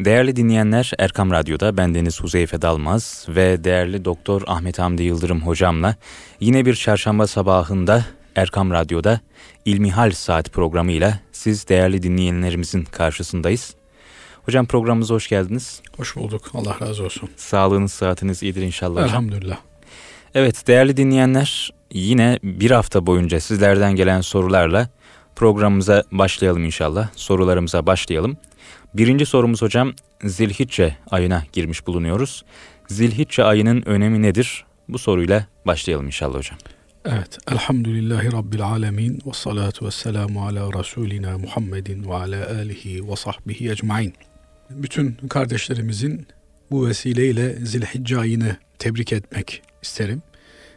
Değerli dinleyenler Erkam Radyo'da bendeniz Huzeyfe Dalmaz ve değerli Doktor Ahmet Hamdi Yıldırım hocamla yine bir çarşamba sabahında Erkam Radyo'da İlmihal Saat programıyla siz değerli dinleyenlerimizin karşısındayız. Hocam programımıza hoş geldiniz. Hoş bulduk. Allah razı olsun. Sağlığınız, saatiniz iyidir inşallah. Elhamdülillah. Evet değerli dinleyenler yine bir hafta boyunca sizlerden gelen sorularla programımıza başlayalım inşallah. Sorularımıza başlayalım. Birinci sorumuz hocam Zilhicce ayına girmiş bulunuyoruz. Zilhicce ayının önemi nedir? Bu soruyla başlayalım inşallah hocam. Evet. Elhamdülillahi Rabbil alemin ve salatu ve selamu ala Resulina Muhammedin ve ala alihi ve sahbihi ecmain. Bütün kardeşlerimizin bu vesileyle Zilhicce ayını tebrik etmek isterim.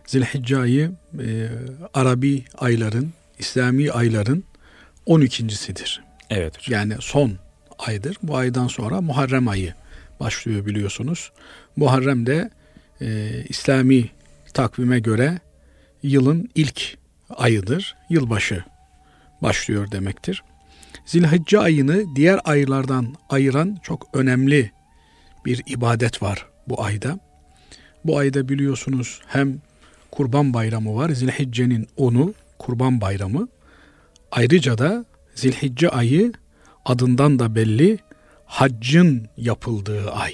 Zilhicce ayı e, Arabi ayların, İslami ayların 12.sidir. Evet hocam. Yani son aydır. Bu aydan sonra Muharrem ayı başlıyor biliyorsunuz. Muharrem de e, İslami takvime göre yılın ilk ayıdır. Yılbaşı başlıyor demektir. Zilhicce ayını diğer aylardan ayıran çok önemli bir ibadet var bu ayda. Bu ayda biliyorsunuz hem Kurban Bayramı var. Zilhicce'nin onu Kurban Bayramı. Ayrıca da Zilhicce ayı adından da belli haccın yapıldığı ay.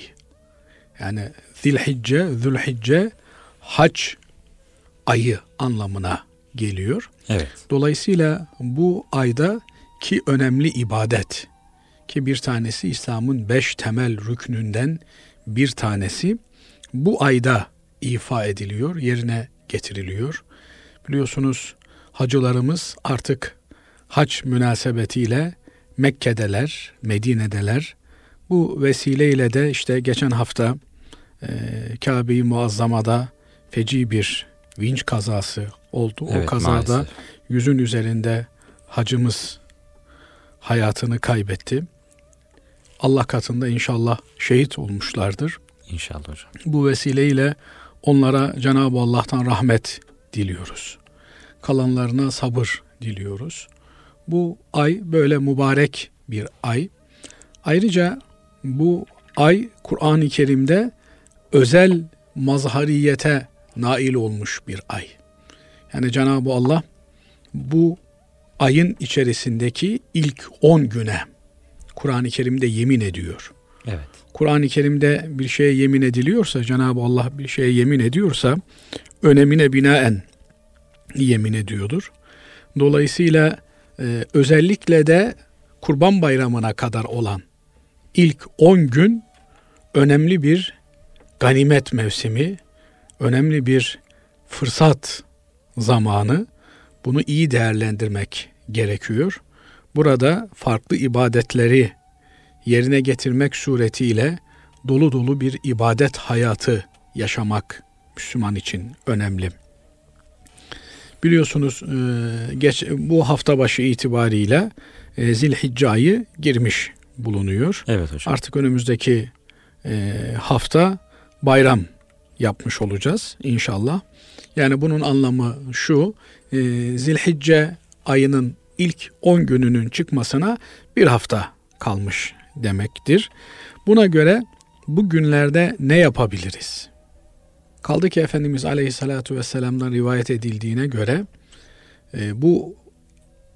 Yani Zilhicce, Zülhicce hac ayı anlamına geliyor. Evet. Dolayısıyla bu ayda ki önemli ibadet ki bir tanesi İslam'ın beş temel rüknünden bir tanesi bu ayda ifa ediliyor, yerine getiriliyor. Biliyorsunuz hacılarımız artık hac münasebetiyle Mekke'deler, Medine'deler. Bu vesileyle de işte geçen hafta e, Kabe-i Muazzama'da feci bir vinç kazası oldu. Evet, o kazada maalesef. yüzün üzerinde hacımız hayatını kaybetti. Allah katında inşallah şehit olmuşlardır. İnşallah hocam. Bu vesileyle onlara Cenab-ı Allah'tan rahmet diliyoruz. Kalanlarına sabır diliyoruz. Bu ay böyle mübarek bir ay. Ayrıca bu ay Kur'an-ı Kerim'de özel mazhariyete nail olmuş bir ay. Yani Cenab-ı Allah bu ayın içerisindeki ilk 10 güne Kur'an-ı Kerim'de yemin ediyor. Evet. Kur'an-ı Kerim'de bir şeye yemin ediliyorsa, Cenab-ı Allah bir şeye yemin ediyorsa önemine binaen yemin ediyordur. Dolayısıyla e, özellikle de Kurban Bayramı'na kadar olan ilk 10 gün önemli bir ganimet mevsimi, önemli bir fırsat zamanı. Bunu iyi değerlendirmek gerekiyor. Burada farklı ibadetleri yerine getirmek suretiyle dolu dolu bir ibadet hayatı yaşamak Müslüman için önemli. Biliyorsunuz e, geç, bu hafta başı itibariyle e, Zilhicce ayı girmiş bulunuyor. Evet hocam. Artık önümüzdeki e, hafta bayram yapmış olacağız inşallah. Yani bunun anlamı şu, e, Zilhicce ayının ilk 10 gününün çıkmasına bir hafta kalmış demektir. Buna göre bu günlerde ne yapabiliriz? Kaldı ki Efendimiz Aleyhisselatü Vesselam'dan rivayet edildiğine göre e, bu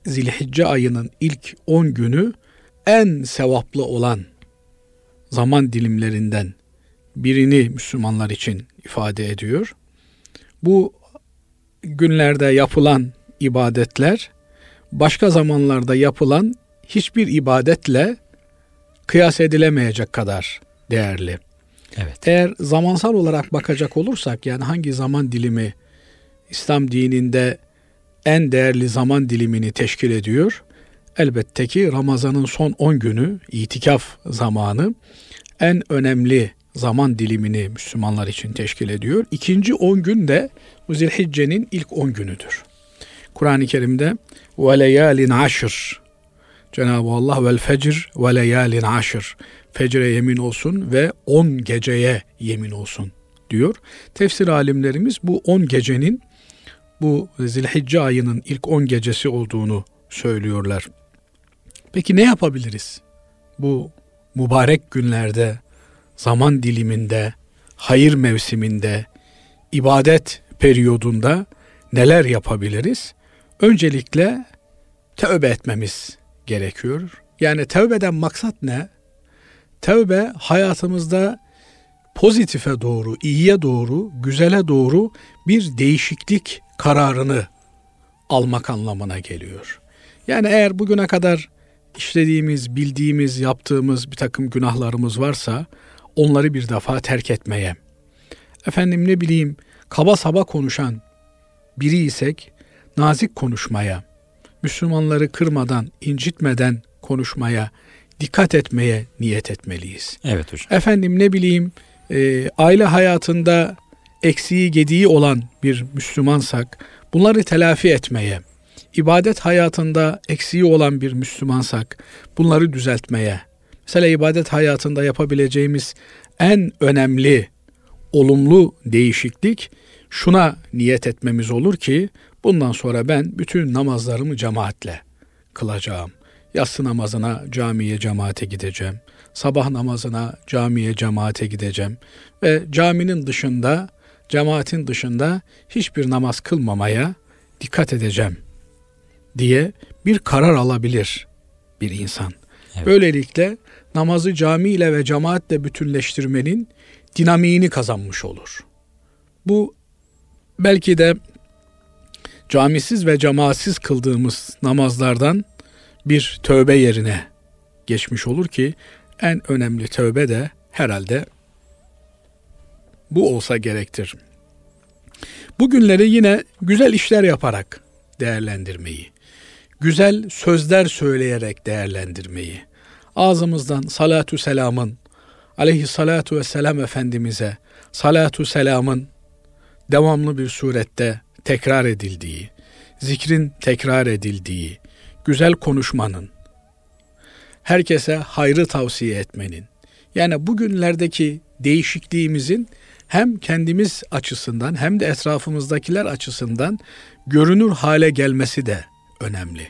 Zilhicce ayının ilk 10 günü en sevaplı olan zaman dilimlerinden birini Müslümanlar için ifade ediyor. Bu günlerde yapılan ibadetler başka zamanlarda yapılan hiçbir ibadetle kıyas edilemeyecek kadar değerli. Evet. Eğer zamansal olarak bakacak olursak yani hangi zaman dilimi İslam dininde en değerli zaman dilimini teşkil ediyor? Elbette ki Ramazan'ın son 10 günü itikaf zamanı en önemli zaman dilimini Müslümanlar için teşkil ediyor. İkinci 10 gün de Zilhicce'nin ilk 10 günüdür. Kur'an-ı Kerim'de ve leyalin aşır Cenab-ı Allah vel fecr ve leyalin aşır fecre yemin olsun ve 10 geceye yemin olsun diyor. Tefsir alimlerimiz bu 10 gecenin bu Zilhicce ayının ilk 10 gecesi olduğunu söylüyorlar. Peki ne yapabiliriz bu mübarek günlerde, zaman diliminde, hayır mevsiminde, ibadet periyodunda neler yapabiliriz? Öncelikle tövbe etmemiz gerekiyor. Yani tövbeden maksat ne? Tövbe hayatımızda pozitife doğru, iyiye doğru, güzele doğru bir değişiklik kararını almak anlamına geliyor. Yani eğer bugüne kadar işlediğimiz, bildiğimiz, yaptığımız bir takım günahlarımız varsa onları bir defa terk etmeye. Efendim ne bileyim kaba saba konuşan biri isek nazik konuşmaya, Müslümanları kırmadan, incitmeden konuşmaya, dikkat etmeye niyet etmeliyiz. Evet hocam. Efendim ne bileyim e, aile hayatında eksiği gediği olan bir Müslümansak bunları telafi etmeye, ibadet hayatında eksiği olan bir Müslümansak bunları düzeltmeye, mesela ibadet hayatında yapabileceğimiz en önemli olumlu değişiklik şuna niyet etmemiz olur ki bundan sonra ben bütün namazlarımı cemaatle kılacağım. Yatsı namazına camiye cemaate gideceğim. Sabah namazına camiye cemaate gideceğim. Ve caminin dışında, cemaatin dışında hiçbir namaz kılmamaya dikkat edeceğim diye bir karar alabilir bir insan. Evet. Böylelikle namazı cami ile ve cemaatle bütünleştirmenin dinamiğini kazanmış olur. Bu belki de camisiz ve cemaatsiz kıldığımız namazlardan bir tövbe yerine geçmiş olur ki en önemli tövbe de herhalde bu olsa gerektir. Bugünleri yine güzel işler yaparak değerlendirmeyi, güzel sözler söyleyerek değerlendirmeyi, ağzımızdan salatu selamın, aleyhissalatu vesselam Efendimiz'e salatu selamın devamlı bir surette tekrar edildiği, zikrin tekrar edildiği, güzel konuşmanın, herkese hayrı tavsiye etmenin, yani bugünlerdeki değişikliğimizin hem kendimiz açısından hem de etrafımızdakiler açısından görünür hale gelmesi de önemli.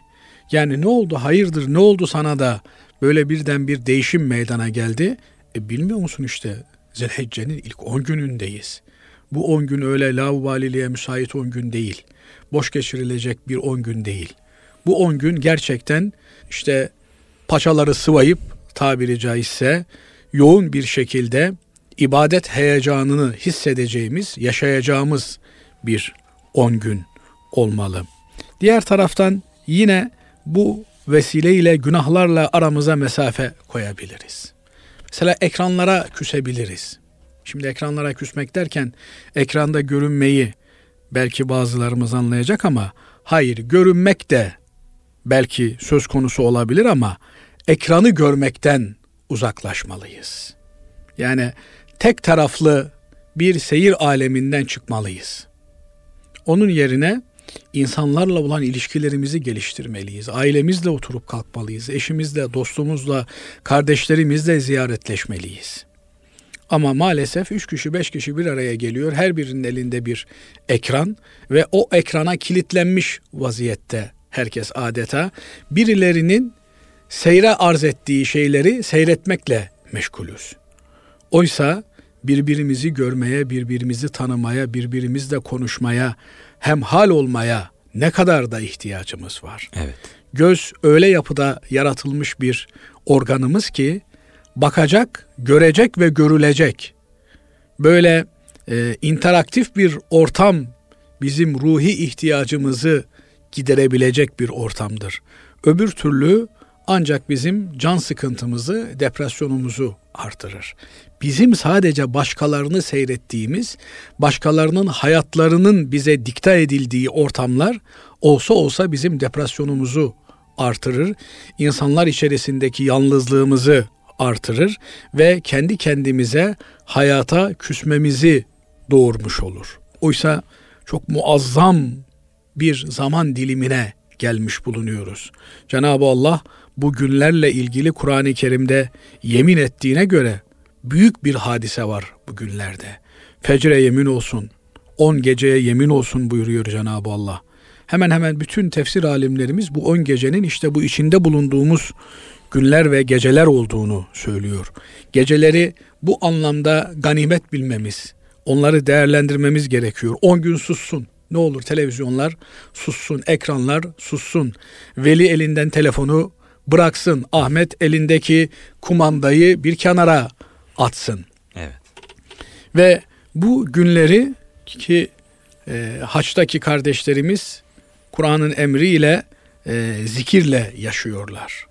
Yani ne oldu hayırdır ne oldu sana da böyle birden bir değişim meydana geldi? E bilmiyor musun işte Zilhicce'nin ilk 10 günündeyiz. Bu 10 gün öyle laubaliliğe müsait 10 gün değil. Boş geçirilecek bir 10 gün değil. Bu 10 gün gerçekten işte paçaları sıvayıp tabiri caizse yoğun bir şekilde ibadet heyecanını hissedeceğimiz, yaşayacağımız bir 10 gün olmalı. Diğer taraftan yine bu vesileyle günahlarla aramıza mesafe koyabiliriz. Mesela ekranlara küsebiliriz. Şimdi ekranlara küsmek derken ekranda görünmeyi belki bazılarımız anlayacak ama hayır görünmek de belki söz konusu olabilir ama ekranı görmekten uzaklaşmalıyız. Yani tek taraflı bir seyir aleminden çıkmalıyız. Onun yerine insanlarla olan ilişkilerimizi geliştirmeliyiz. Ailemizle oturup kalkmalıyız. Eşimizle, dostumuzla, kardeşlerimizle ziyaretleşmeliyiz. Ama maalesef üç kişi beş kişi bir araya geliyor. Her birinin elinde bir ekran ve o ekrana kilitlenmiş vaziyette herkes adeta birilerinin seyre arz ettiği şeyleri seyretmekle meşgulüz. Oysa birbirimizi görmeye, birbirimizi tanımaya, birbirimizle konuşmaya, hem hal olmaya ne kadar da ihtiyacımız var. Evet. Göz öyle yapıda yaratılmış bir organımız ki bakacak, görecek ve görülecek. Böyle e, interaktif bir ortam bizim ruhi ihtiyacımızı giderebilecek bir ortamdır. Öbür türlü ancak bizim can sıkıntımızı, depresyonumuzu artırır. Bizim sadece başkalarını seyrettiğimiz, başkalarının hayatlarının bize dikta edildiği ortamlar olsa olsa bizim depresyonumuzu artırır. İnsanlar içerisindeki yalnızlığımızı artırır ve kendi kendimize hayata küsmemizi doğurmuş olur. Oysa çok muazzam bir zaman dilimine gelmiş bulunuyoruz. Cenab-ı Allah bu günlerle ilgili Kur'an-ı Kerim'de yemin ettiğine göre büyük bir hadise var bu günlerde. Fecre yemin olsun, on geceye yemin olsun buyuruyor Cenab-ı Allah. Hemen hemen bütün tefsir alimlerimiz bu on gecenin işte bu içinde bulunduğumuz günler ve geceler olduğunu söylüyor. Geceleri bu anlamda ganimet bilmemiz, onları değerlendirmemiz gerekiyor. 10 gün sussun. Ne olur televizyonlar sussun, ekranlar sussun. Veli elinden telefonu bıraksın. Ahmet elindeki kumandayı bir kenara atsın. Evet. Ve bu günleri ki e, haçtaki kardeşlerimiz Kur'an'ın emriyle e, zikirle yaşıyorlar.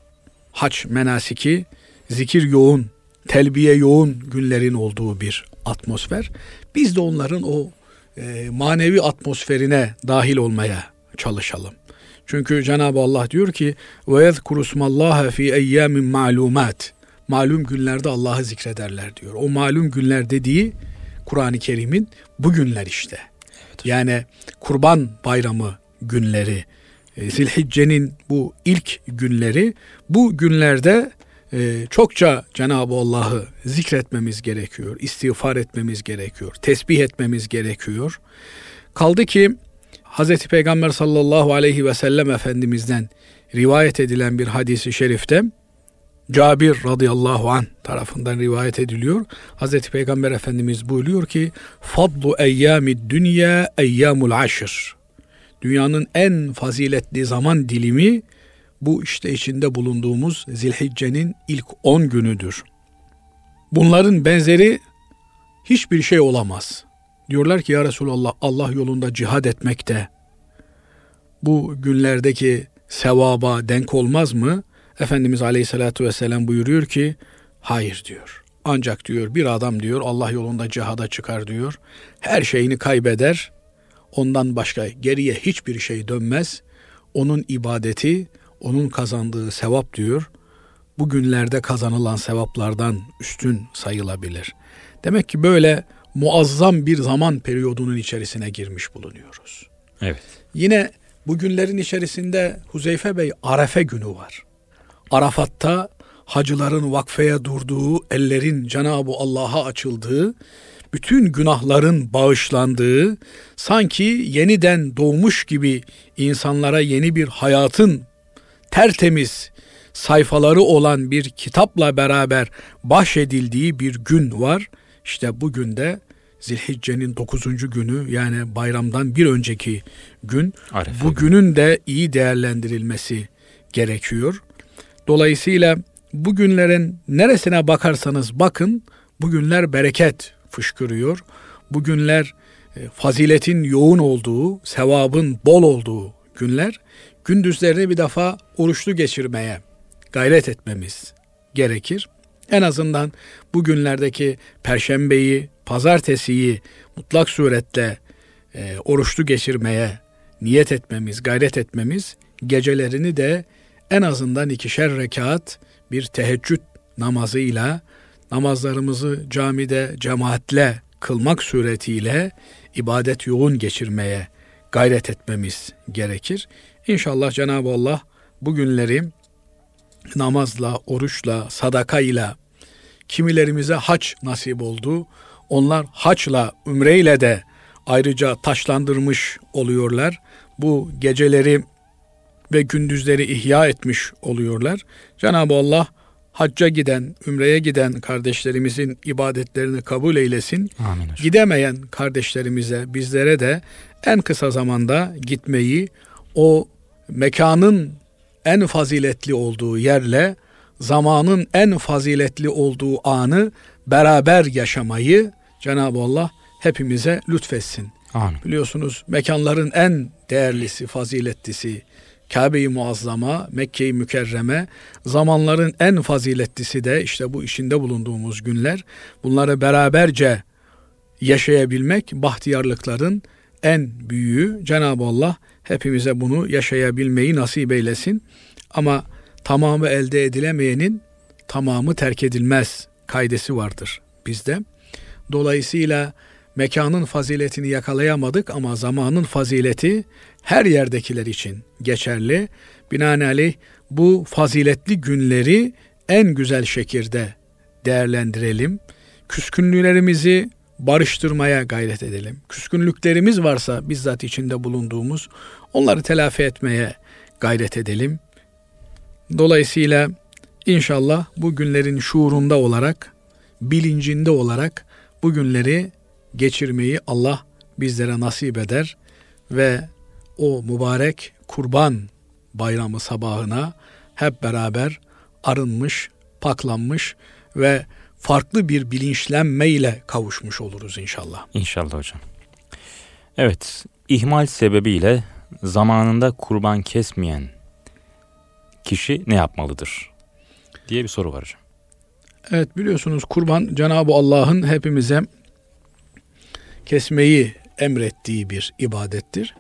Haç menasiki zikir yoğun, telbiye yoğun günlerin olduğu bir atmosfer. Biz de onların o e, manevi atmosferine dahil olmaya çalışalım. Çünkü Cenab-ı Allah diyor ki ve yezkurusmallaha fi eyyamin malumat. Malum günlerde Allah'ı zikrederler diyor. O malum günler dediği Kur'an-ı Kerim'in bu günler işte. Evet. Yani Kurban Bayramı günleri, e, Zilhicce'nin bu ilk günleri bu günlerde e, çokça Cenab-ı Allah'ı zikretmemiz gerekiyor, istiğfar etmemiz gerekiyor, tesbih etmemiz gerekiyor. Kaldı ki Hz. Peygamber sallallahu aleyhi ve sellem Efendimiz'den rivayet edilen bir hadisi şerifte Cabir radıyallahu an tarafından rivayet ediliyor. Hz. Peygamber Efendimiz buyuruyor ki Fadlu eyyami dünya eyyamul aşır. Dünyanın en faziletli zaman dilimi bu işte içinde bulunduğumuz Zilhicce'nin ilk 10 günüdür. Bunların benzeri hiçbir şey olamaz. Diyorlar ki ya Resulallah Allah yolunda cihad etmekte bu günlerdeki sevaba denk olmaz mı? Efendimiz Aleyhisselatü Vesselam buyuruyor ki hayır diyor. Ancak diyor bir adam diyor Allah yolunda cihada çıkar diyor. Her şeyini kaybeder. Ondan başka geriye hiçbir şey dönmez. Onun ibadeti, onun kazandığı sevap diyor. Bu günlerde kazanılan sevaplardan üstün sayılabilir. Demek ki böyle muazzam bir zaman periyodunun içerisine girmiş bulunuyoruz. Evet. Yine bu günlerin içerisinde Huzeyfe Bey Arefe günü var. Arafat'ta hacıların vakfeye durduğu, ellerin Cenab-ı Allah'a açıldığı, bütün günahların bağışlandığı, sanki yeniden doğmuş gibi insanlara yeni bir hayatın tertemiz sayfaları olan bir kitapla beraber bahşedildiği bir gün var. İşte bugün de Zilhicce'nin 9. günü yani bayramdan bir önceki gün Arefe bu günün de iyi değerlendirilmesi gerekiyor. Dolayısıyla bu günlerin neresine bakarsanız bakın bugünler bereket fışkırıyor. Bugünler e, faziletin yoğun olduğu, sevabın bol olduğu günler. Gündüzlerini bir defa oruçlu geçirmeye gayret etmemiz gerekir. En azından bugünlerdeki perşembeyi, pazartesiyi mutlak suretle e, oruçlu geçirmeye niyet etmemiz, gayret etmemiz, gecelerini de en azından ikişer rekat bir teheccüd namazıyla namazlarımızı camide cemaatle kılmak suretiyle ibadet yoğun geçirmeye gayret etmemiz gerekir. İnşallah Cenab-ı Allah bu günleri namazla, oruçla, sadakayla kimilerimize haç nasip oldu. Onlar haçla, ümreyle de ayrıca taşlandırmış oluyorlar. Bu geceleri ve gündüzleri ihya etmiş oluyorlar. Cenab-ı Allah hacca giden, ümreye giden kardeşlerimizin ibadetlerini kabul eylesin. Amin. Gidemeyen kardeşlerimize, bizlere de en kısa zamanda gitmeyi, o mekanın en faziletli olduğu yerle zamanın en faziletli olduğu anı beraber yaşamayı Cenab-ı Allah hepimize lütfetsin. Amin. Biliyorsunuz mekanların en değerlisi, faziletlisi Kabe-i Muazzama, Mekke-i Mükerreme, zamanların en faziletlisi de işte bu işinde bulunduğumuz günler. Bunları beraberce yaşayabilmek bahtiyarlıkların en büyüğü. Cenab-ı Allah hepimize bunu yaşayabilmeyi nasip eylesin. Ama tamamı elde edilemeyenin tamamı terk edilmez kaidesi vardır bizde. Dolayısıyla mekanın faziletini yakalayamadık ama zamanın fazileti her yerdekiler için geçerli. Binaenaleyh bu faziletli günleri en güzel şekilde değerlendirelim. Küskünlüklerimizi barıştırmaya gayret edelim. Küskünlüklerimiz varsa bizzat içinde bulunduğumuz onları telafi etmeye gayret edelim. Dolayısıyla İnşallah bu günlerin şuurunda olarak, bilincinde olarak bu günleri geçirmeyi Allah bizlere nasip eder ve o mübarek kurban bayramı sabahına hep beraber arınmış, paklanmış ve farklı bir bilinçlenme ile kavuşmuş oluruz inşallah. İnşallah hocam. Evet, ihmal sebebiyle zamanında kurban kesmeyen kişi ne yapmalıdır? diye bir soru var hocam. Evet biliyorsunuz kurban Cenab-ı Allah'ın hepimize kesmeyi emrettiği bir ibadettir.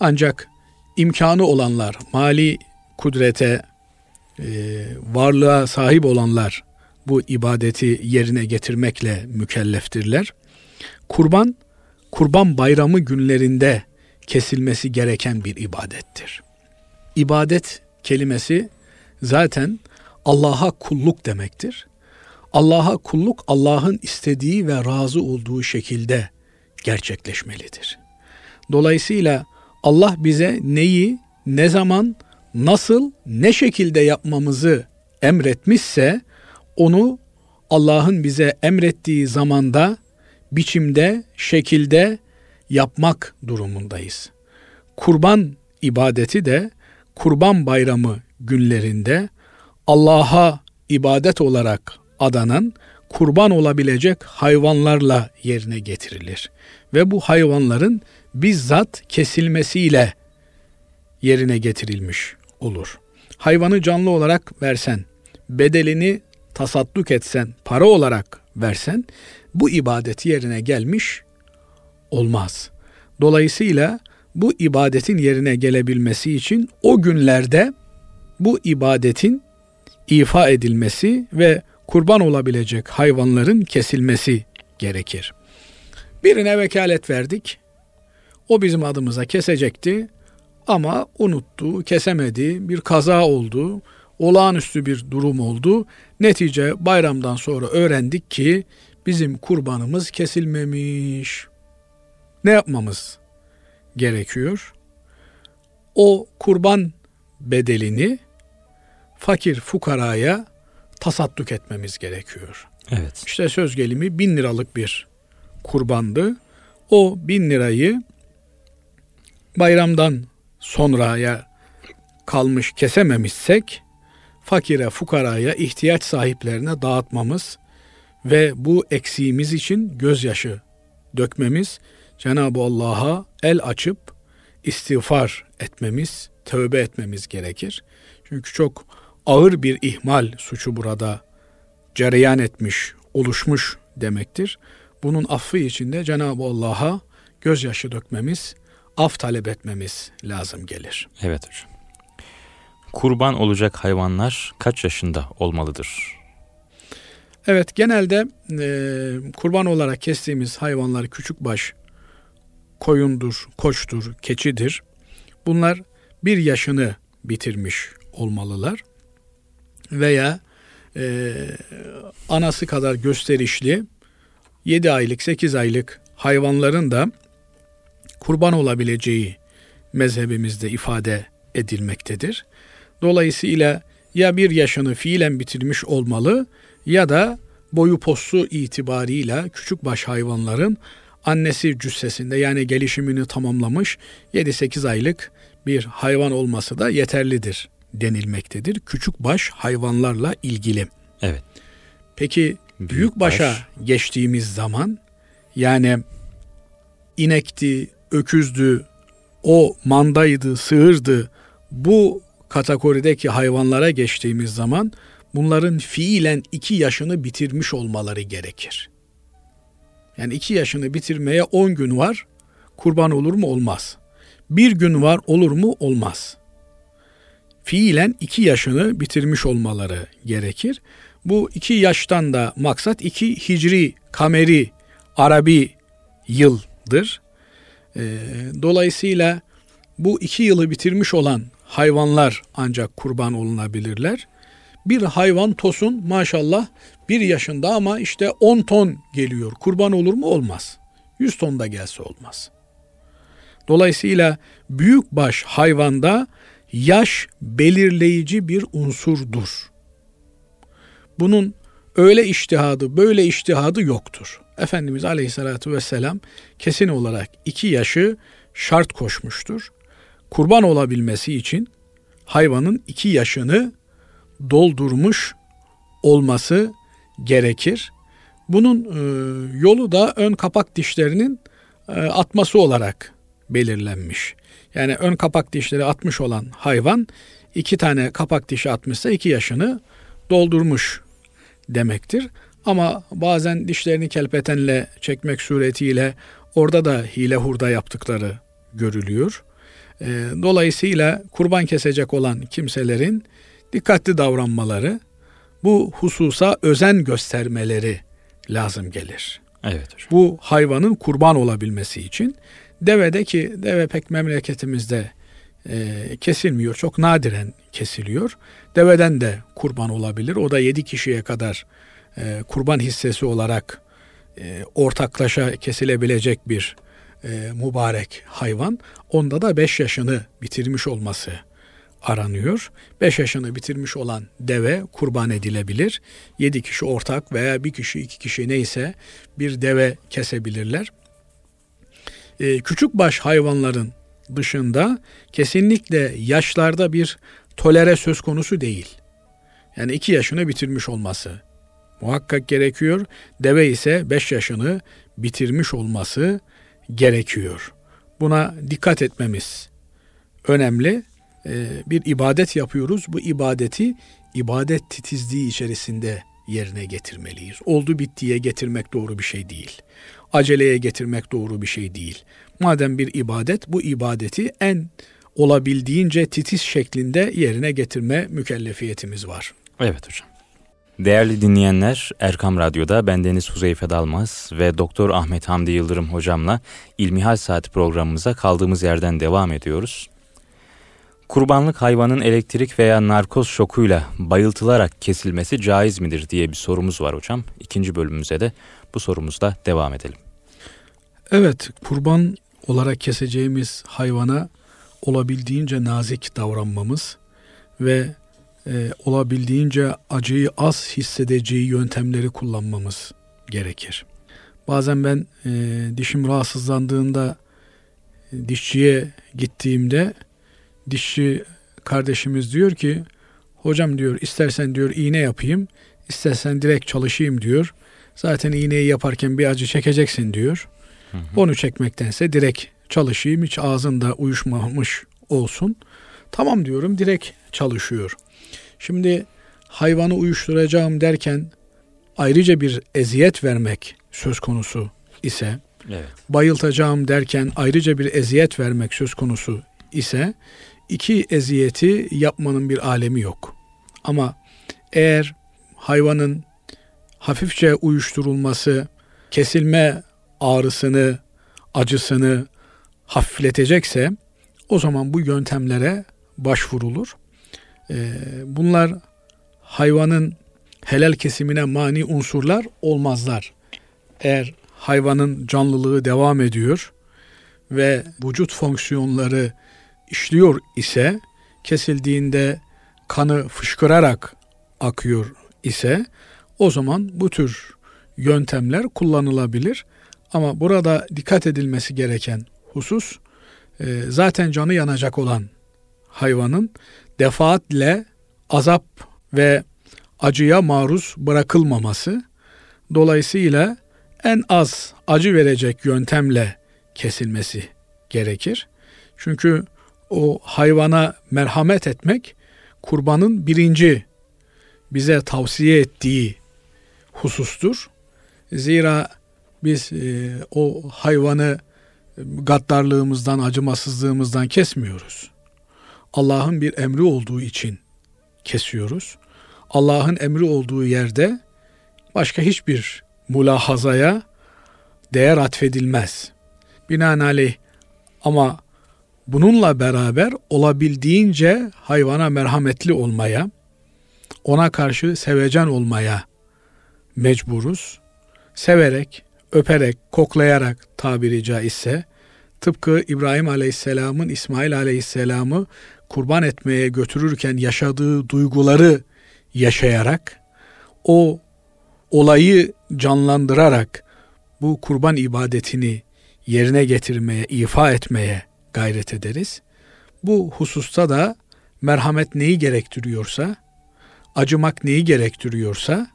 Ancak imkanı olanlar, mali kudrete, e, varlığa sahip olanlar bu ibadeti yerine getirmekle mükelleftirler. Kurban, kurban bayramı günlerinde kesilmesi gereken bir ibadettir. İbadet kelimesi zaten Allah'a kulluk demektir. Allah'a kulluk Allah'ın istediği ve razı olduğu şekilde gerçekleşmelidir. Dolayısıyla Allah bize neyi, ne zaman, nasıl, ne şekilde yapmamızı emretmişse onu Allah'ın bize emrettiği zamanda, biçimde, şekilde yapmak durumundayız. Kurban ibadeti de Kurban Bayramı günlerinde Allah'a ibadet olarak adanan kurban olabilecek hayvanlarla yerine getirilir. Ve bu hayvanların bizzat kesilmesiyle yerine getirilmiş olur. Hayvanı canlı olarak versen, bedelini tasadduk etsen, para olarak versen bu ibadeti yerine gelmiş olmaz. Dolayısıyla bu ibadetin yerine gelebilmesi için o günlerde bu ibadetin ifa edilmesi ve kurban olabilecek hayvanların kesilmesi gerekir. Birine vekalet verdik. O bizim adımıza kesecekti ama unuttu, kesemedi, bir kaza oldu, olağanüstü bir durum oldu. Netice bayramdan sonra öğrendik ki bizim kurbanımız kesilmemiş. Ne yapmamız gerekiyor? O kurban bedelini fakir fukaraya tasadduk etmemiz gerekiyor. Evet. İşte söz gelimi bin liralık bir kurbandı. O bin lirayı bayramdan sonraya kalmış kesememişsek fakire fukaraya ihtiyaç sahiplerine dağıtmamız ve bu eksiğimiz için gözyaşı dökmemiz Cenab-ı Allah'a el açıp istiğfar etmemiz, tövbe etmemiz gerekir. Çünkü çok ağır bir ihmal suçu burada cereyan etmiş, oluşmuş demektir. Bunun affı için de Cenab-ı Allah'a gözyaşı dökmemiz, af talep etmemiz lazım gelir. Evet hocam. Kurban olacak hayvanlar kaç yaşında olmalıdır? Evet genelde e, kurban olarak kestiğimiz hayvanlar küçük baş, koyundur, koçtur, keçidir. Bunlar bir yaşını bitirmiş olmalılar veya e, anası kadar gösterişli 7 aylık 8 aylık hayvanların da kurban olabileceği mezhebimizde ifade edilmektedir. Dolayısıyla ya bir yaşını fiilen bitirmiş olmalı ya da boyu postu itibarıyla küçük baş hayvanların annesi cüssesinde yani gelişimini tamamlamış 7-8 aylık bir hayvan olması da yeterlidir denilmektedir. Küçük baş hayvanlarla ilgili. Evet. Peki büyük, büyük başa baş. geçtiğimiz zaman yani inekti, öküzdü, o mandaydı, sığırdı bu kategorideki hayvanlara geçtiğimiz zaman bunların fiilen iki yaşını bitirmiş olmaları gerekir. Yani iki yaşını bitirmeye on gün var. Kurban olur mu? Olmaz. Bir gün var olur mu? Olmaz fiilen iki yaşını bitirmiş olmaları gerekir. Bu iki yaştan da maksat iki hicri, kameri, arabi yıldır. E, dolayısıyla bu iki yılı bitirmiş olan hayvanlar ancak kurban olunabilirler. Bir hayvan tosun maşallah bir yaşında ama işte 10 ton geliyor. Kurban olur mu? Olmaz. 100 ton da gelse olmaz. Dolayısıyla büyük baş hayvanda yaş belirleyici bir unsurdur. bunun öyle iştihadı, böyle iştihadı yoktur. Efendimiz Aleyhisselatü Vesselam kesin olarak iki yaşı şart koşmuştur. Kurban olabilmesi için hayvanın iki yaşını doldurmuş olması gerekir. Bunun e, yolu da ön kapak dişlerinin e, atması olarak belirlenmiş. Yani ön kapak dişleri atmış olan hayvan iki tane kapak dişi atmışsa iki yaşını doldurmuş demektir. Ama bazen dişlerini kelpetenle çekmek suretiyle orada da hile hurda yaptıkları görülüyor. E, dolayısıyla kurban kesecek olan kimselerin dikkatli davranmaları, bu hususa özen göstermeleri lazım gelir. Evet hocam. Bu hayvanın kurban olabilmesi için devede ki deve pek memleketimizde e, kesilmiyor. Çok nadiren kesiliyor. Deveden de kurban olabilir. O da yedi kişiye kadar e, kurban hissesi olarak e, ortaklaşa kesilebilecek bir e, mübarek hayvan. Onda da beş yaşını bitirmiş olması aranıyor. 5 yaşını bitirmiş olan deve kurban edilebilir. 7 kişi ortak veya bir kişi iki kişi neyse bir deve kesebilirler. Ee, küçük baş hayvanların dışında kesinlikle yaşlarda bir tolere söz konusu değil. Yani 2 yaşını bitirmiş olması muhakkak gerekiyor. Deve ise 5 yaşını bitirmiş olması gerekiyor. Buna dikkat etmemiz önemli. Ee, bir ibadet yapıyoruz. Bu ibadeti ibadet titizliği içerisinde yerine getirmeliyiz. Oldu bittiye getirmek doğru bir şey değil. Aceleye getirmek doğru bir şey değil. Madem bir ibadet, bu ibadeti en olabildiğince titiz şeklinde yerine getirme mükellefiyetimiz var. Evet hocam. Değerli dinleyenler, Erkam Radyo'da bendeniz Huzeyfe Dalmaz ve Doktor Ahmet Hamdi Yıldırım hocamla İlmihal Saati programımıza kaldığımız yerden devam ediyoruz. Kurbanlık hayvanın elektrik veya narkoz şokuyla bayıltılarak kesilmesi caiz midir diye bir sorumuz var hocam. İkinci bölümümüze de bu sorumuzla devam edelim. Evet, kurban olarak keseceğimiz hayvana olabildiğince nazik davranmamız ve e, olabildiğince acıyı az hissedeceği yöntemleri kullanmamız gerekir. Bazen ben e, dişim rahatsızlandığında e, dişçiye gittiğimde dişçi kardeşimiz diyor ki hocam diyor istersen diyor iğne yapayım istersen direkt çalışayım diyor. Zaten iğneyi yaparken bir acı çekeceksin diyor. Hı hı. Onu çekmektense direkt çalışayım hiç ağzında uyuşmamış olsun. Tamam diyorum direkt çalışıyor. Şimdi hayvanı uyuşturacağım derken ayrıca bir eziyet vermek söz konusu ise evet. bayıltacağım derken ayrıca bir eziyet vermek söz konusu ise iki eziyeti yapmanın bir alemi yok. Ama eğer hayvanın hafifçe uyuşturulması kesilme ağrısını, acısını hafifletecekse o zaman bu yöntemlere başvurulur. Ee, bunlar hayvanın helal kesimine mani unsurlar olmazlar. Eğer hayvanın canlılığı devam ediyor ve vücut fonksiyonları işliyor ise kesildiğinde kanı fışkırarak akıyor ise o zaman bu tür yöntemler kullanılabilir. Ama burada dikkat edilmesi gereken husus e, zaten canı yanacak olan hayvanın defaatle azap ve acıya maruz bırakılmaması. Dolayısıyla en az acı verecek yöntemle kesilmesi gerekir. Çünkü o hayvana merhamet etmek kurbanın birinci bize tavsiye ettiği husustur. Zira biz e, o hayvanı gaddarlığımızdan, acımasızlığımızdan kesmiyoruz. Allah'ın bir emri olduğu için kesiyoruz. Allah'ın emri olduğu yerde başka hiçbir mulahazaya değer atfedilmez. Binaenaleyh ama Bununla beraber olabildiğince hayvana merhametli olmaya, ona karşı sevecen olmaya mecburuz. Severek, öperek, koklayarak tabiri caizse tıpkı İbrahim Aleyhisselam'ın İsmail Aleyhisselam'ı kurban etmeye götürürken yaşadığı duyguları yaşayarak o olayı canlandırarak bu kurban ibadetini yerine getirmeye, ifa etmeye gayret ederiz. Bu hususta da merhamet neyi gerektiriyorsa, acımak neyi gerektiriyorsa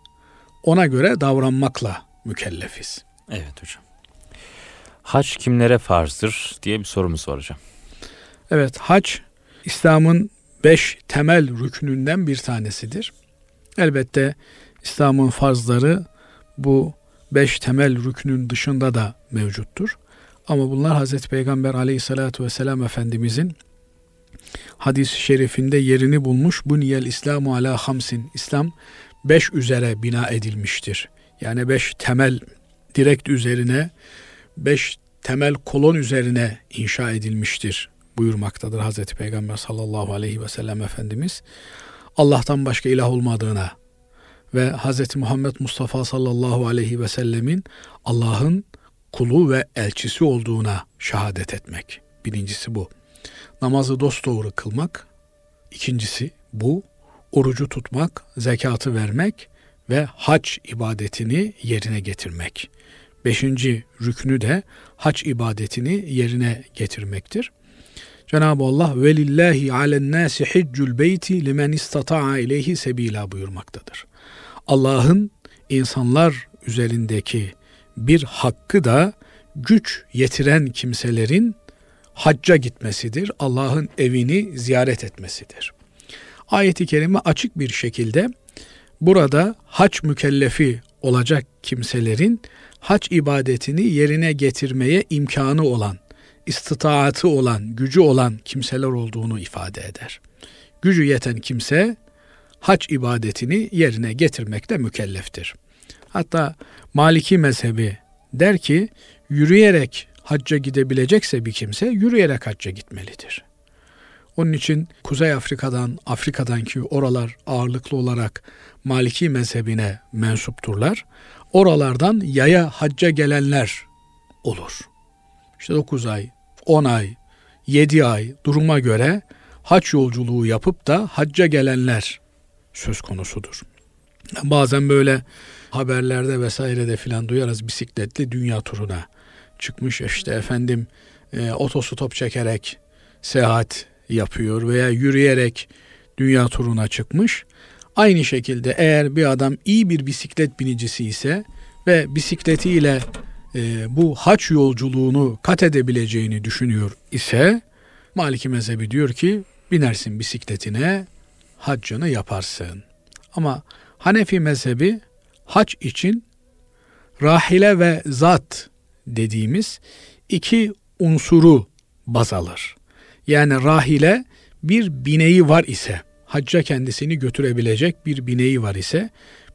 ona göre davranmakla mükellefiz. Evet hocam. Hac kimlere farzdır diye bir sorumuz var hocam. Evet hac İslam'ın beş temel rükününden bir tanesidir. Elbette İslam'ın farzları bu beş temel rükünün dışında da mevcuttur. Ama bunlar Hazreti Peygamber aleyhissalatü vesselam Efendimizin hadis-i şerifinde yerini bulmuş. Bu niyel İslamu ala hamsin. İslam beş üzere bina edilmiştir. Yani beş temel direkt üzerine, beş temel kolon üzerine inşa edilmiştir buyurmaktadır Hazreti Peygamber sallallahu aleyhi ve sellem Efendimiz. Allah'tan başka ilah olmadığına ve Hazreti Muhammed Mustafa sallallahu aleyhi ve sellemin Allah'ın kulu ve elçisi olduğuna şehadet etmek. Birincisi bu. Namazı dosdoğru kılmak. İkincisi bu. Orucu tutmak, zekatı vermek ve hac ibadetini yerine getirmek. Beşinci rüknü de hac ibadetini yerine getirmektir. Cenab-ı Allah velillahi alen nasi hiccul beyti limen istata'a ileyhi sebila buyurmaktadır. Allah'ın insanlar üzerindeki bir hakkı da güç yetiren kimselerin hacca gitmesidir. Allah'ın evini ziyaret etmesidir. Ayet-i kerime açık bir şekilde burada hac mükellefi olacak kimselerin hac ibadetini yerine getirmeye imkanı olan, istitaatı olan, gücü olan kimseler olduğunu ifade eder. Gücü yeten kimse hac ibadetini yerine getirmekte mükelleftir. Hatta Maliki mezhebi der ki yürüyerek hacca gidebilecekse bir kimse yürüyerek hacca gitmelidir. Onun için Kuzey Afrika'dan, Afrika'dan ki oralar ağırlıklı olarak Maliki mezhebine mensupturlar. Oralardan yaya hacca gelenler olur. İşte 9 ay, 10 ay, 7 ay duruma göre hac yolculuğu yapıp da hacca gelenler söz konusudur. Bazen böyle haberlerde vesairede filan duyarız bisikletli dünya turuna çıkmış işte efendim e, otostop çekerek seyahat yapıyor veya yürüyerek dünya turuna çıkmış. Aynı şekilde eğer bir adam iyi bir bisiklet binicisi ise ve bisikletiyle e, bu haç yolculuğunu kat edebileceğini düşünüyor ise Maliki mezhebi diyor ki binersin bisikletine haccını yaparsın. Ama Hanefi mezhebi hac için rahile ve zat dediğimiz iki unsuru baz alır. Yani rahile bir bineği var ise, hacca kendisini götürebilecek bir bineği var ise,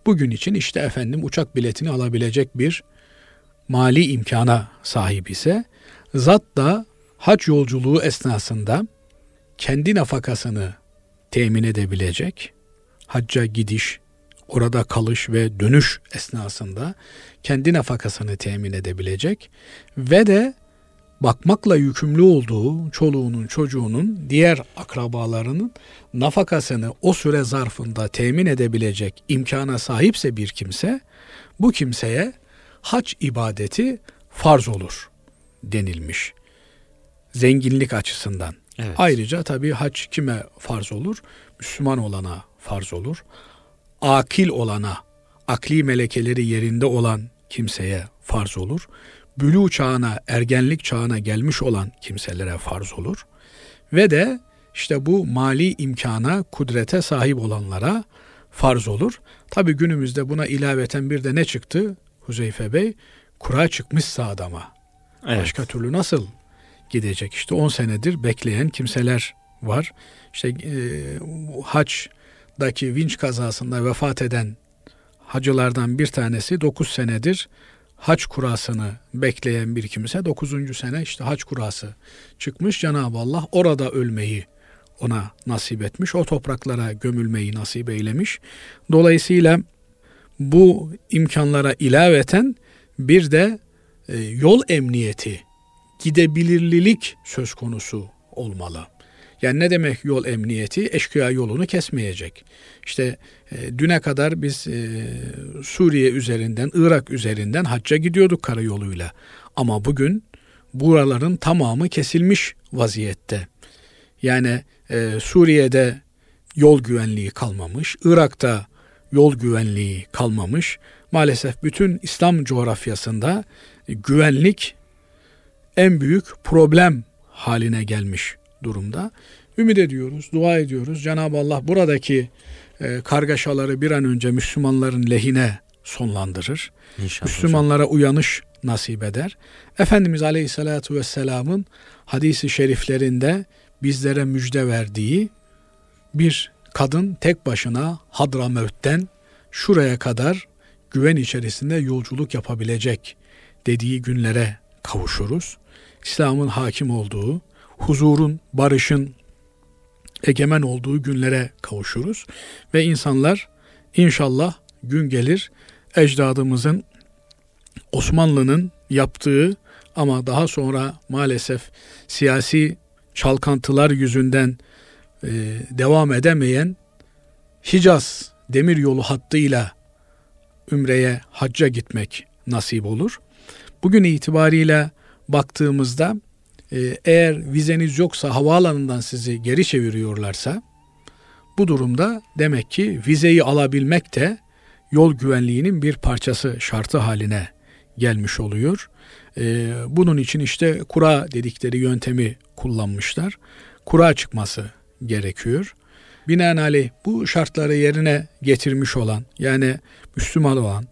bugün için işte efendim uçak biletini alabilecek bir mali imkana sahip ise, zat da hac yolculuğu esnasında kendi nafakasını temin edebilecek, hacca gidiş, orada kalış ve dönüş esnasında kendi nafakasını temin edebilecek ve de bakmakla yükümlü olduğu çoluğunun çocuğunun diğer akrabalarının nafakasını o süre zarfında temin edebilecek imkana sahipse bir kimse bu kimseye hac ibadeti farz olur denilmiş. Zenginlik açısından. Evet. Ayrıca tabii hac kime farz olur? Müslüman olana farz olur. Akil olana, akli melekeleri yerinde olan kimseye farz olur. Bülü çağına, ergenlik çağına gelmiş olan kimselere farz olur. Ve de işte bu mali imkana, kudrete sahip olanlara farz olur. Tabi günümüzde buna ilaveten bir de ne çıktı Huzeyfe Bey? Kura çıkmışsa adama. Evet. Başka türlü nasıl gidecek? İşte 10 senedir bekleyen kimseler var. İşte e, haçdaki vinç kazasında vefat eden hacılardan bir tanesi 9 senedir haç kurasını bekleyen bir kimse 9. sene işte haç kurası çıkmış. Cenab-ı Allah orada ölmeyi ona nasip etmiş. O topraklara gömülmeyi nasip eylemiş. Dolayısıyla bu imkanlara ilaveten bir de e, yol emniyeti, gidebilirlilik söz konusu olmalı. Yani ne demek yol emniyeti? Eşkıya yolunu kesmeyecek. İşte E, düne kadar biz e, Suriye üzerinden, Irak üzerinden hacca gidiyorduk karayoluyla. Ama bugün buraların tamamı kesilmiş vaziyette. Yani Suriye'de yol güvenliği kalmamış, Irak'ta yol güvenliği kalmamış. Maalesef bütün İslam coğrafyasında güvenlik en büyük problem haline gelmiş durumda. Ümit ediyoruz, dua ediyoruz. Cenab-ı Allah buradaki e, kargaşaları bir an önce Müslümanların lehine sonlandırır. İnşallah Müslümanlara hocam. uyanış nasip eder. Efendimiz Aleyhisselatü Vesselam'ın hadisi şeriflerinde bizlere müjde verdiği bir kadın tek başına Hadramevt'ten şuraya kadar güven içerisinde yolculuk yapabilecek dediği günlere kavuşuruz. İslam'ın hakim olduğu, huzurun, barışın egemen olduğu günlere kavuşuruz ve insanlar inşallah gün gelir ecdadımızın Osmanlı'nın yaptığı ama daha sonra maalesef siyasi çalkantılar yüzünden e, devam edemeyen Hicaz demir yolu hattıyla Ümre'ye hacca gitmek nasip olur. Bugün itibariyle baktığımızda e, eğer vizeniz yoksa havaalanından sizi geri çeviriyorlarsa bu durumda demek ki vizeyi alabilmek de yol güvenliğinin bir parçası şartı haline gelmiş oluyor. E, bunun için işte kura dedikleri yöntemi kullanmışlar. Kura çıkması gerekiyor. Binaenaleyh bu şartları yerine getirmiş olan yani Müslüman olan,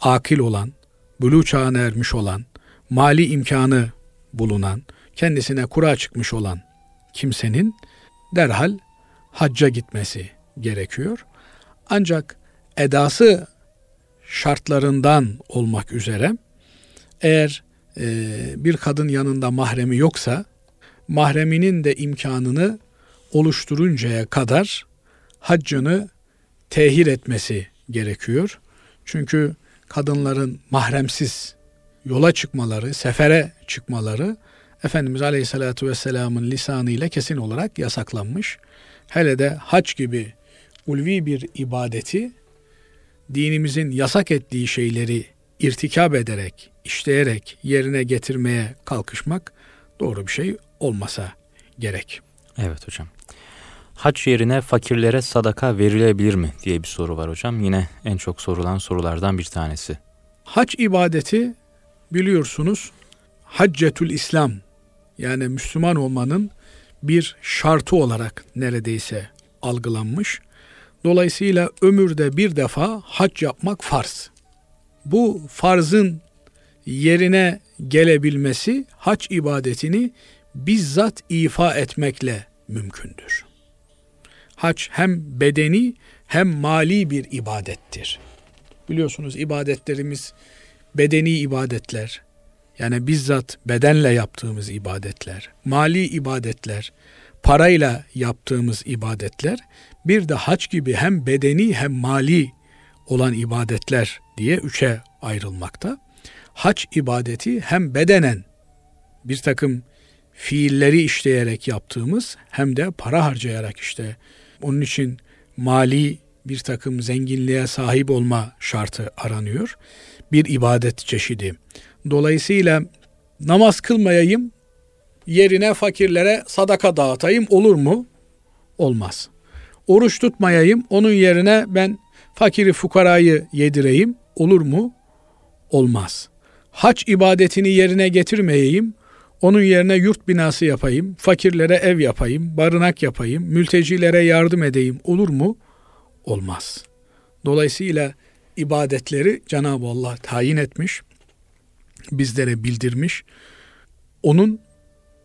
akil olan, buluğ çağına ermiş olan, mali imkanı bulunan, kendisine kura çıkmış olan kimsenin derhal hacca gitmesi gerekiyor. Ancak edası şartlarından olmak üzere eğer e, bir kadın yanında mahremi yoksa mahreminin de imkanını oluşturuncaya kadar haccını tehir etmesi gerekiyor. Çünkü kadınların mahremsiz yola çıkmaları, sefere çıkmaları Efendimiz Aleyhisselatü Vesselam'ın lisanıyla kesin olarak yasaklanmış. Hele de hac gibi ulvi bir ibadeti dinimizin yasak ettiği şeyleri irtikab ederek, işleyerek yerine getirmeye kalkışmak doğru bir şey olmasa gerek. Evet hocam. Hac yerine fakirlere sadaka verilebilir mi diye bir soru var hocam. Yine en çok sorulan sorulardan bir tanesi. Hac ibadeti biliyorsunuz Haccetül İslam yani Müslüman olmanın bir şartı olarak neredeyse algılanmış. Dolayısıyla ömürde bir defa hac yapmak farz. Bu farzın yerine gelebilmesi hac ibadetini bizzat ifa etmekle mümkündür. Hac hem bedeni hem mali bir ibadettir. Biliyorsunuz ibadetlerimiz bedeni ibadetler, yani bizzat bedenle yaptığımız ibadetler, mali ibadetler, parayla yaptığımız ibadetler, bir de hac gibi hem bedeni hem mali olan ibadetler diye üçe ayrılmakta. Hac ibadeti hem bedenen bir takım fiilleri işleyerek yaptığımız hem de para harcayarak işte onun için mali bir takım zenginliğe sahip olma şartı aranıyor. Bir ibadet çeşidi. Dolayısıyla namaz kılmayayım, yerine fakirlere sadaka dağıtayım olur mu? Olmaz. Oruç tutmayayım, onun yerine ben fakiri fukarayı yedireyim olur mu? Olmaz. Hac ibadetini yerine getirmeyeyim, onun yerine yurt binası yapayım, fakirlere ev yapayım, barınak yapayım, mültecilere yardım edeyim olur mu? Olmaz. Dolayısıyla ibadetleri Cenab-ı Allah tayin etmiş bizlere bildirmiş. Onun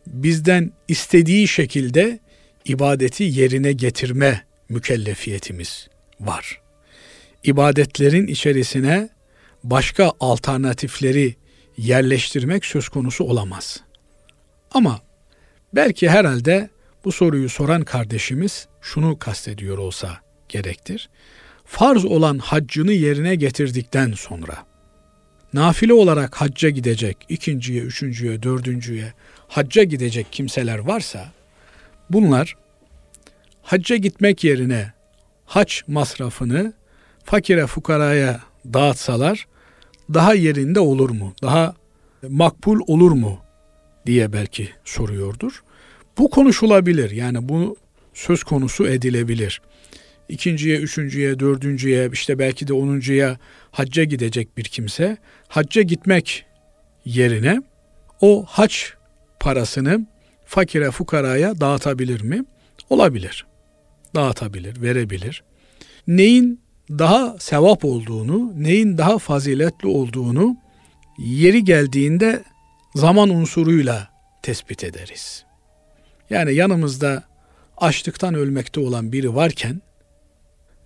bizden istediği şekilde ibadeti yerine getirme mükellefiyetimiz var. İbadetlerin içerisine başka alternatifleri yerleştirmek söz konusu olamaz. Ama belki herhalde bu soruyu soran kardeşimiz şunu kastediyor olsa gerektir. Farz olan haccını yerine getirdikten sonra nafile olarak hacca gidecek, ikinciye, üçüncüye, dördüncüye hacca gidecek kimseler varsa bunlar hacca gitmek yerine haç masrafını fakire fukaraya dağıtsalar daha yerinde olur mu? Daha makbul olur mu? Diye belki soruyordur. Bu konuşulabilir. Yani bu söz konusu edilebilir. İkinciye, üçüncüye, dördüncüye, işte belki de onuncuya hacca gidecek bir kimse hacca gitmek yerine o hac parasını fakire fukaraya dağıtabilir mi? Olabilir. Dağıtabilir, verebilir. Neyin daha sevap olduğunu, neyin daha faziletli olduğunu yeri geldiğinde zaman unsuruyla tespit ederiz. Yani yanımızda açlıktan ölmekte olan biri varken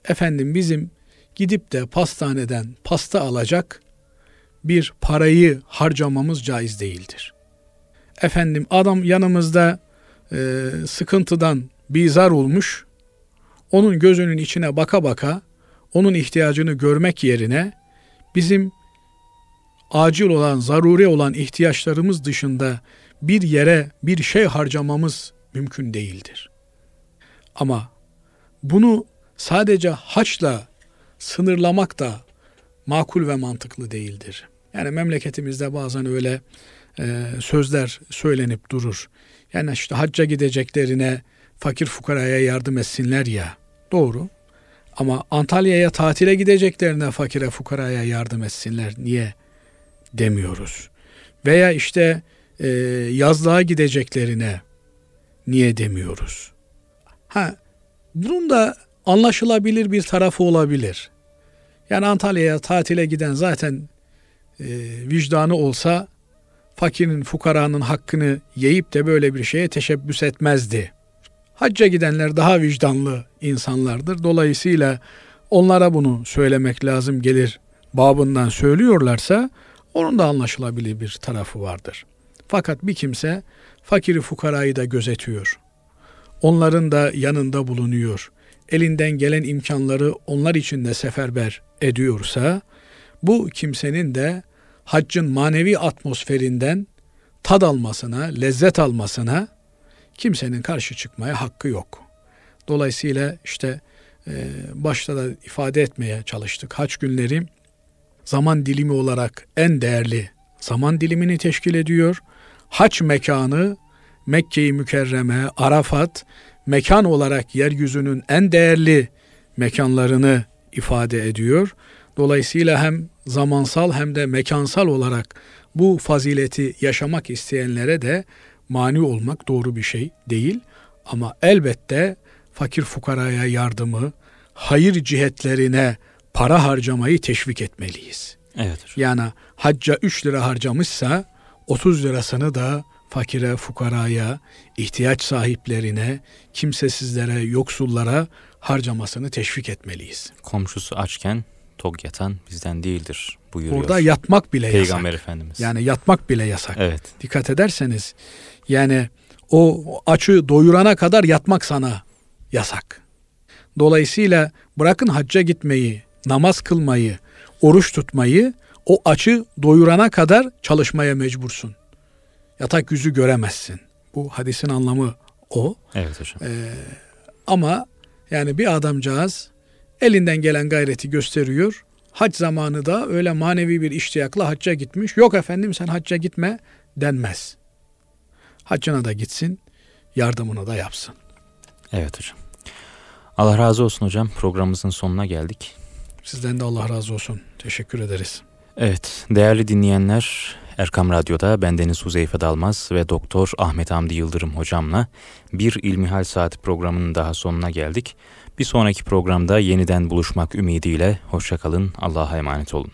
efendim bizim gidip de pastaneden pasta alacak bir parayı harcamamız caiz değildir. Efendim adam yanımızda e, sıkıntıdan bizar olmuş, onun gözünün içine baka baka onun ihtiyacını görmek yerine bizim acil olan, zaruri olan ihtiyaçlarımız dışında bir yere bir şey harcamamız mümkün değildir. Ama bunu sadece haçla sınırlamak da makul ve mantıklı değildir. Yani memleketimizde bazen öyle e, sözler söylenip durur. Yani işte hacca gideceklerine fakir fukaraya yardım etsinler ya. Doğru. Ama Antalya'ya tatile gideceklerine fakire fukaraya yardım etsinler. Niye demiyoruz? Veya işte e, yazlığa gideceklerine niye demiyoruz? Ha, bunun da anlaşılabilir bir tarafı olabilir. Yani Antalya'ya tatile giden zaten e, vicdanı olsa fakirin, fukaranın hakkını yiyip de böyle bir şeye teşebbüs etmezdi. Hacca gidenler daha vicdanlı insanlardır. Dolayısıyla onlara bunu söylemek lazım gelir babından söylüyorlarsa onun da anlaşılabilir bir tarafı vardır. Fakat bir kimse fakiri fukarayı da gözetiyor. Onların da yanında bulunuyor. Elinden gelen imkanları onlar için de seferber ediyorsa bu kimsenin de haccın manevi atmosferinden tad almasına, lezzet almasına kimsenin karşı çıkmaya hakkı yok. Dolayısıyla işte başta da ifade etmeye çalıştık. Haç günleri zaman dilimi olarak en değerli zaman dilimini teşkil ediyor. Haç mekanı Mekke-i Mükerreme, Arafat mekan olarak yeryüzünün en değerli mekanlarını ifade ediyor. Dolayısıyla hem zamansal hem de mekansal olarak bu fazileti yaşamak isteyenlere de mani olmak doğru bir şey değil. Ama elbette fakir fukaraya yardımı, hayır cihetlerine para harcamayı teşvik etmeliyiz. Evet. Yani hacca 3 lira harcamışsa 30 lirasını da fakire, fukaraya, ihtiyaç sahiplerine, kimsesizlere, yoksullara harcamasını teşvik etmeliyiz. Komşusu açken tok yatan bizden değildir buyuruyor. Burada yatmak bile Peygamber yasak. Peygamber Efendimiz. Yani yatmak bile yasak. Evet. Dikkat ederseniz yani o açı doyurana kadar yatmak sana yasak. Dolayısıyla bırakın hacca gitmeyi, namaz kılmayı, oruç tutmayı o açı doyurana kadar çalışmaya mecbursun. Yatak yüzü göremezsin. Bu hadisin anlamı o. Evet hocam. Ee, ama yani bir adamcağız elinden gelen gayreti gösteriyor. Hac zamanı da öyle manevi bir iştiyakla hacca gitmiş. Yok efendim sen hacca gitme denmez. Haccına da gitsin, yardımını da yapsın. Evet hocam. Allah razı olsun hocam. Programımızın sonuna geldik. Sizden de Allah razı olsun. Teşekkür ederiz. Evet, değerli dinleyenler, Erkam Radyo'da bendeniz Huzeyfe Dalmaz ve Doktor Ahmet Hamdi Yıldırım hocamla bir İlmihal Saati programının daha sonuna geldik. Bir sonraki programda yeniden buluşmak ümidiyle hoşçakalın, Allah'a emanet olun.